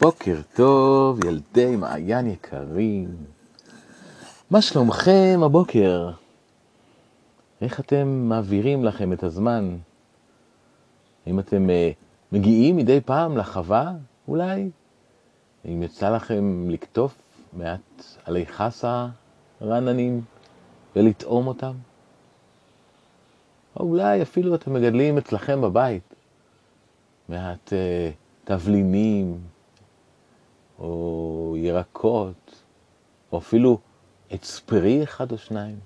בוקר טוב, ילדי מעיין יקרים. מה שלומכם הבוקר? איך אתם מעבירים לכם את הזמן? האם אתם uh, מגיעים מדי פעם לחווה, אולי? האם יצא לכם לקטוף מעט עלי חסה רעננים ולטעום אותם? או אולי אפילו אתם מגדלים אצלכם בבית מעט uh, תבלינים, או ירקות, או אפילו עץ פרי אחד או שניים.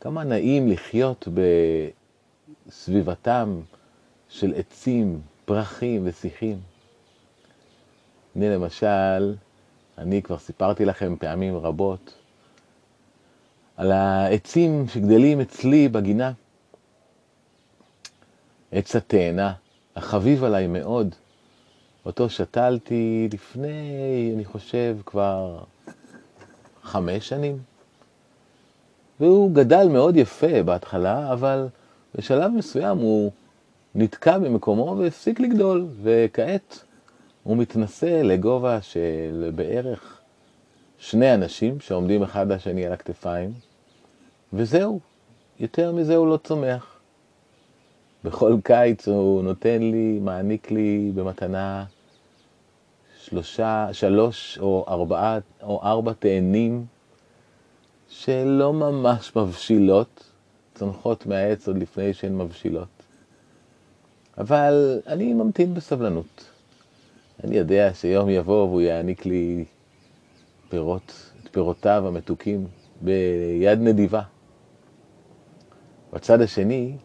כמה נעים לחיות בסביבתם של עצים, פרחים ושיחים. הנה למשל, אני כבר סיפרתי לכם פעמים רבות על העצים שגדלים אצלי בגינה. עץ התאנה, החביב עליי מאוד, אותו שתלתי לפני, אני חושב, כבר חמש שנים. והוא גדל מאוד יפה בהתחלה, אבל בשלב מסוים הוא נתקע במקומו והפסיק לגדול, וכעת הוא מתנשא לגובה של בערך שני אנשים שעומדים אחד לשני על הכתפיים, וזהו, יותר מזה הוא לא צומח. בכל קיץ הוא נותן לי, מעניק לי במתנה שלושה, שלוש או ארבעה או ארבע תאנים שלא ממש מבשילות, צונחות מהעץ עוד לפני שהן מבשילות. אבל אני ממתין בסבלנות. אני יודע שיום יבוא והוא יעניק לי פירות, את פירותיו המתוקים ביד נדיבה. בצד השני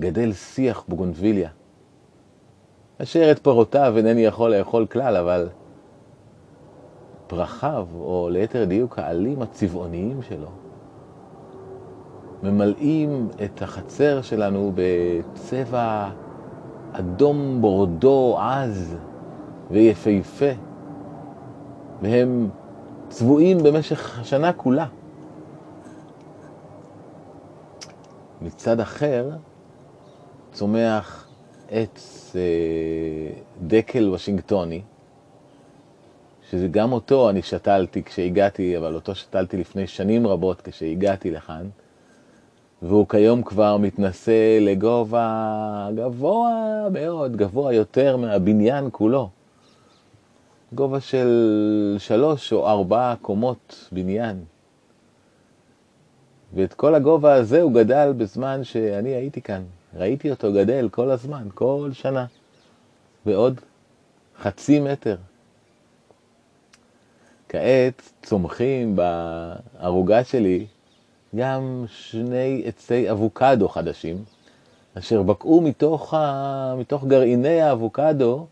גדל שיח בוגונביליה. אשר את פירותיו אינני יכול לאכול כלל, אבל פרחיו, או ליתר דיוק העלים הצבעוניים שלו, ממלאים את החצר שלנו בצבע אדום בורדו עז ויפהפה, והם צבועים במשך השנה כולה. מצד אחר, צומח עץ אה, דקל וושינגטוני, שזה גם אותו אני שתלתי כשהגעתי, אבל אותו שתלתי לפני שנים רבות כשהגעתי לכאן, והוא כיום כבר מתנשא לגובה גבוה מאוד, גבוה יותר מהבניין כולו. גובה של שלוש או ארבע קומות בניין. ואת כל הגובה הזה הוא גדל בזמן שאני הייתי כאן. ראיתי אותו גדל כל הזמן, כל שנה, ועוד חצי מטר. כעת צומחים בערוגה שלי גם שני עצי אבוקדו חדשים, אשר בקעו מתוך, ה... מתוך גרעיני האבוקדו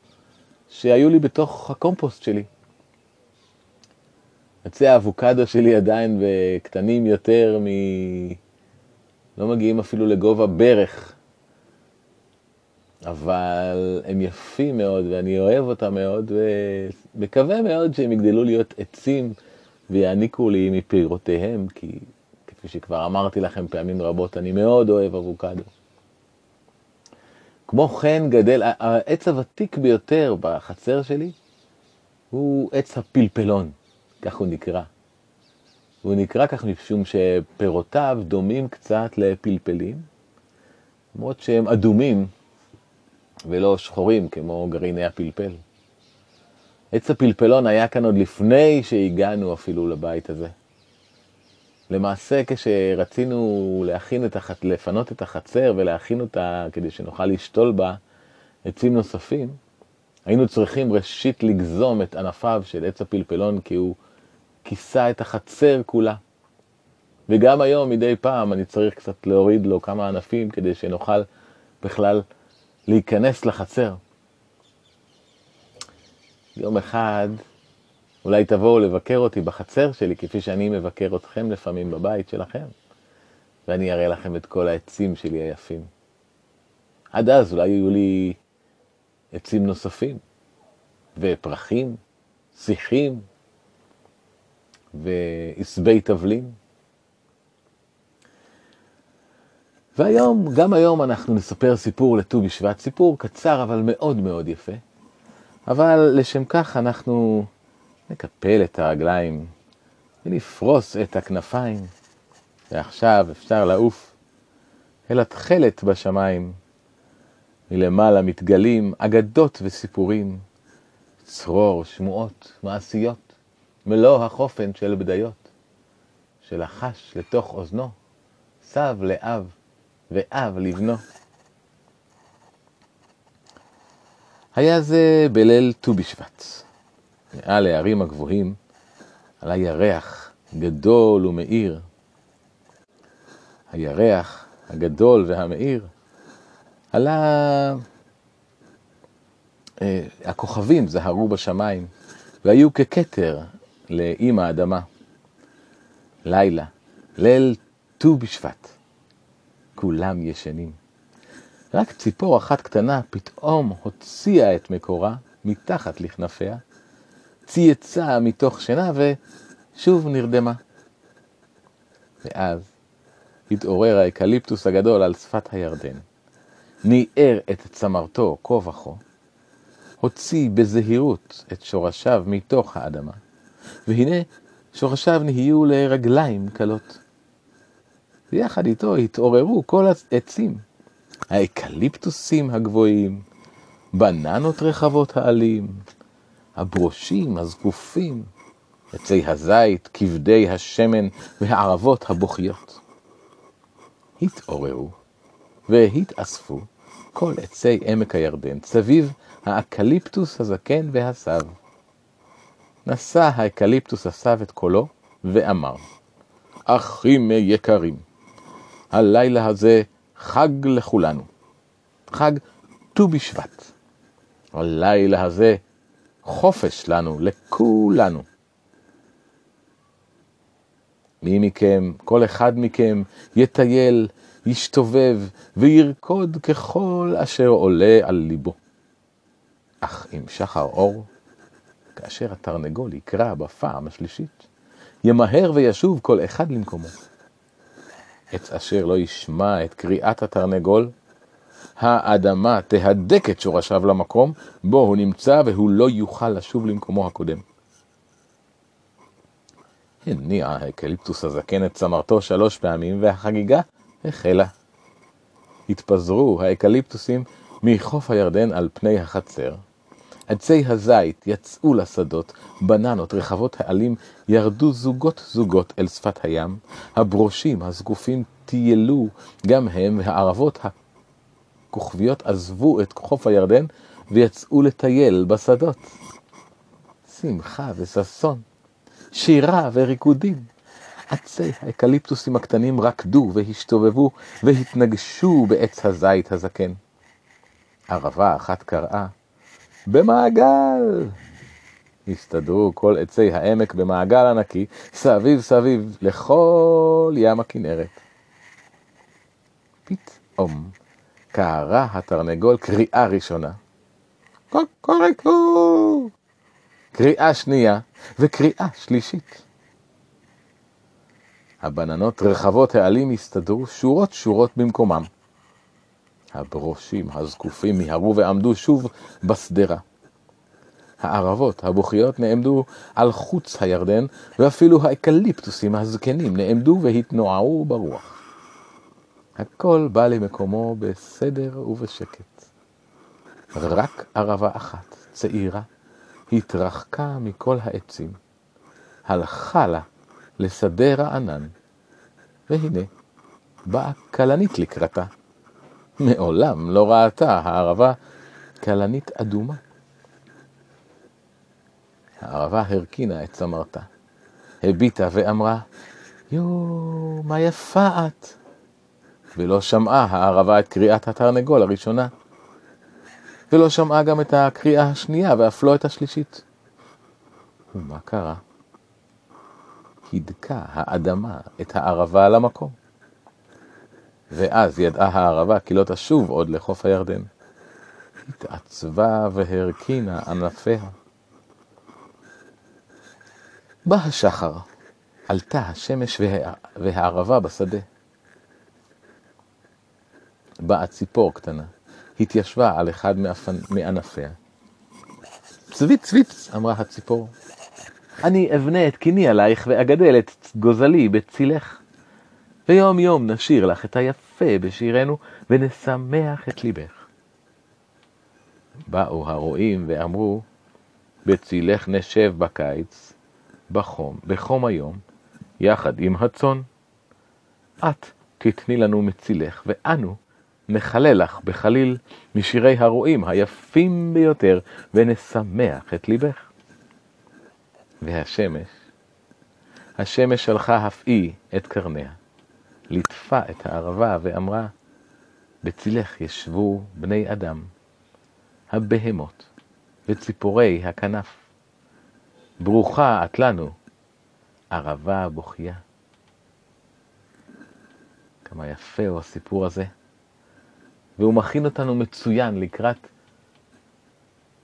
שהיו לי בתוך הקומפוסט שלי. עצי האבוקדו שלי עדיין קטנים יותר מ... לא מגיעים אפילו לגובה ברך אבל הם יפים מאוד ואני אוהב אותם מאוד ומקווה מאוד שהם יגדלו להיות עצים ויעניקו לי מפירותיהם, כי כפי שכבר אמרתי לכם פעמים רבות, אני מאוד אוהב אבוקדו. כמו כן גדל, העץ הוותיק ביותר בחצר שלי הוא עץ הפלפלון, כך הוא נקרא. הוא נקרא כך משום שפירותיו דומים קצת לפלפלים, למרות שהם אדומים ולא שחורים כמו גרעיני הפלפל. עץ הפלפלון היה כאן עוד לפני שהגענו אפילו לבית הזה. למעשה כשרצינו להכין את הח... לפנות את החצר ולהכין אותה כדי שנוכל לשתול בה עצים נוספים, היינו צריכים ראשית לגזום את ענפיו של עץ הפלפלון כי הוא כיסה את החצר כולה. וגם היום מדי פעם אני צריך קצת להוריד לו כמה ענפים כדי שנוכל בכלל להיכנס לחצר. יום אחד אולי תבואו לבקר אותי בחצר שלי, כפי שאני מבקר אתכם לפעמים בבית שלכם, ואני אראה לכם את כל העצים שלי היפים. עד אז אולי יהיו לי עצים נוספים, ופרחים, שיחים, ועשבי תבלין. והיום, גם היום אנחנו נספר סיפור לט"ו בשבט, סיפור קצר אבל מאוד מאוד יפה, אבל לשם כך אנחנו נקפל את הרגליים ונפרוס את הכנפיים, ועכשיו אפשר לעוף אל התכלת בשמיים. מלמעלה מתגלים אגדות וסיפורים, צרור, שמועות, מעשיות, מלוא החופן של בדיות, שלחש לתוך אוזנו, סב לאב ואב לבנו. היה זה בליל ט"ו בשבט, מעל הערים הגבוהים, עלה ירח גדול ומאיר. הירח הגדול והמאיר עלה, אה, הכוכבים זהרו בשמיים והיו ככתר לאימא האדמה. לילה, ליל ט"ו בשבט, כולם ישנים. רק ציפור אחת קטנה פתאום הוציאה את מקורה מתחת לכנפיה, צייצה מתוך שינה ושוב נרדמה. ואז התעורר האקליפטוס הגדול על שפת הירדן, ניער את צמרתו כה וכה, הוציא בזהירות את שורשיו מתוך האדמה, והנה שורשיו נהיו לרגליים קלות. ויחד איתו התעוררו כל העצים, האקליפטוסים הגבוהים, בננות רחבות העלים, הברושים הזקופים, עצי הזית, כבדי השמן והערבות הבוכיות. התעוררו והתאספו כל עצי עמק הירדן סביב האקליפטוס הזקן והסב. נשא האקליפטוס הסב את קולו ואמר, אחים יקרים, הלילה הזה חג לכולנו, חג ט"ו בשבט. הלילה הזה חופש לנו, לכולנו. מי מכם, כל אחד מכם, יטייל, ישתובב וירקוד ככל אשר עולה על ליבו. אך עם שחר אור, כאשר התרנגול יקרא בפעם השלישית, ימהר וישוב כל אחד למקומו. עץ אשר לא ישמע את קריאת התרנגול, האדמה תהדק את שורשיו למקום בו הוא נמצא והוא לא יוכל לשוב למקומו הקודם. הניע האקליפטוס הזקן את צמרתו שלוש פעמים והחגיגה החלה. התפזרו האקליפטוסים מחוף הירדן על פני החצר. עצי הזית יצאו לשדות, בננות רחבות העלים ירדו זוגות זוגות אל שפת הים, הברושים הזקופים טיילו גם הם, והערבות הכוכביות עזבו את חוף הירדן ויצאו לטייל בשדות. שמחה וששון, שירה וריקודים. עצי האקליפטוסים הקטנים רקדו והשתובבו והתנגשו בעץ הזית הזקן. ערבה אחת קראה, במעגל! הסתדרו כל עצי העמק במעגל ענקי, סביב סביב לכל ים הכנרת. פתאום קערה התרנגול קריאה ראשונה. קוקוריקו! קריאה שנייה וקריאה שלישית. הבננות רחבות העלים הסתדרו שורות שורות במקומם. הברושים הזקופים מיהרו ועמדו שוב בשדרה. הערבות הבוכיות נעמדו על חוץ הירדן, ואפילו האקליפטוסים הזקנים נעמדו והתנועעו ברוח. הכל בא למקומו בסדר ובשקט. רק ערבה אחת, צעירה, התרחקה מכל העצים, הלכה לה לשדה רענן, והנה, באה כלנית לקראתה. מעולם לא ראתה הערבה כלנית אדומה. הערבה הרכינה את צמרתה, הביטה ואמרה, יואו, מה יפה את. ולא שמעה הערבה את קריאת התרנגול הראשונה. ולא שמעה גם את הקריאה השנייה ואף לא את השלישית. ומה קרה? הידקה האדמה את הערבה למקום. ואז ידעה הערבה כי לא תשוב עוד לחוף הירדן. התעצבה והרכינה ענפיה. בא השחר, עלתה השמש וה... והערבה בשדה. באה ציפור קטנה, התיישבה על אחד מענפיה. צבית צבית, אמרה הציפור. אני אבנה את קיני עלייך ואגדל את גוזלי בצילך. ויום יום נשיר לך את היפה בשירנו, ונשמח את ליבך. באו הרועים ואמרו, בצילך נשב בקיץ, בחום, בחום היום, יחד עם הצאן. את תתני לנו מצילך, ואנו נחלל לך בחליל משירי הרועים היפים ביותר, ונשמח את ליבך. והשמש, השמש שלחה אף היא את קרניה, ליטפה את הערבה ואמרה, בצילך ישבו בני אדם, הבהמות וציפורי הכנף. ברוכה את לנו, ערבה בוכייה. כמה יפה הוא הסיפור הזה, והוא מכין אותנו מצוין לקראת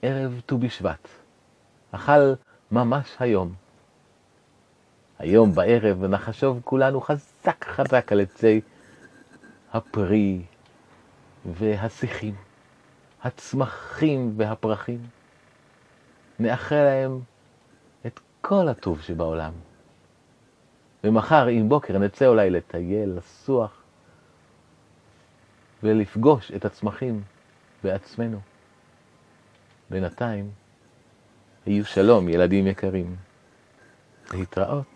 ערב ט"ו בשבט. אכל ממש היום. היום בערב נחשוב כולנו חזק חזק על עצי הפרי והשיחים, הצמחים והפרחים. נאחל להם את כל הטוב שבעולם. ומחר עם בוקר נצא אולי לטייל, לסוח, ולפגוש את הצמחים בעצמנו. בינתיים, היו שלום, ילדים יקרים. להתראות.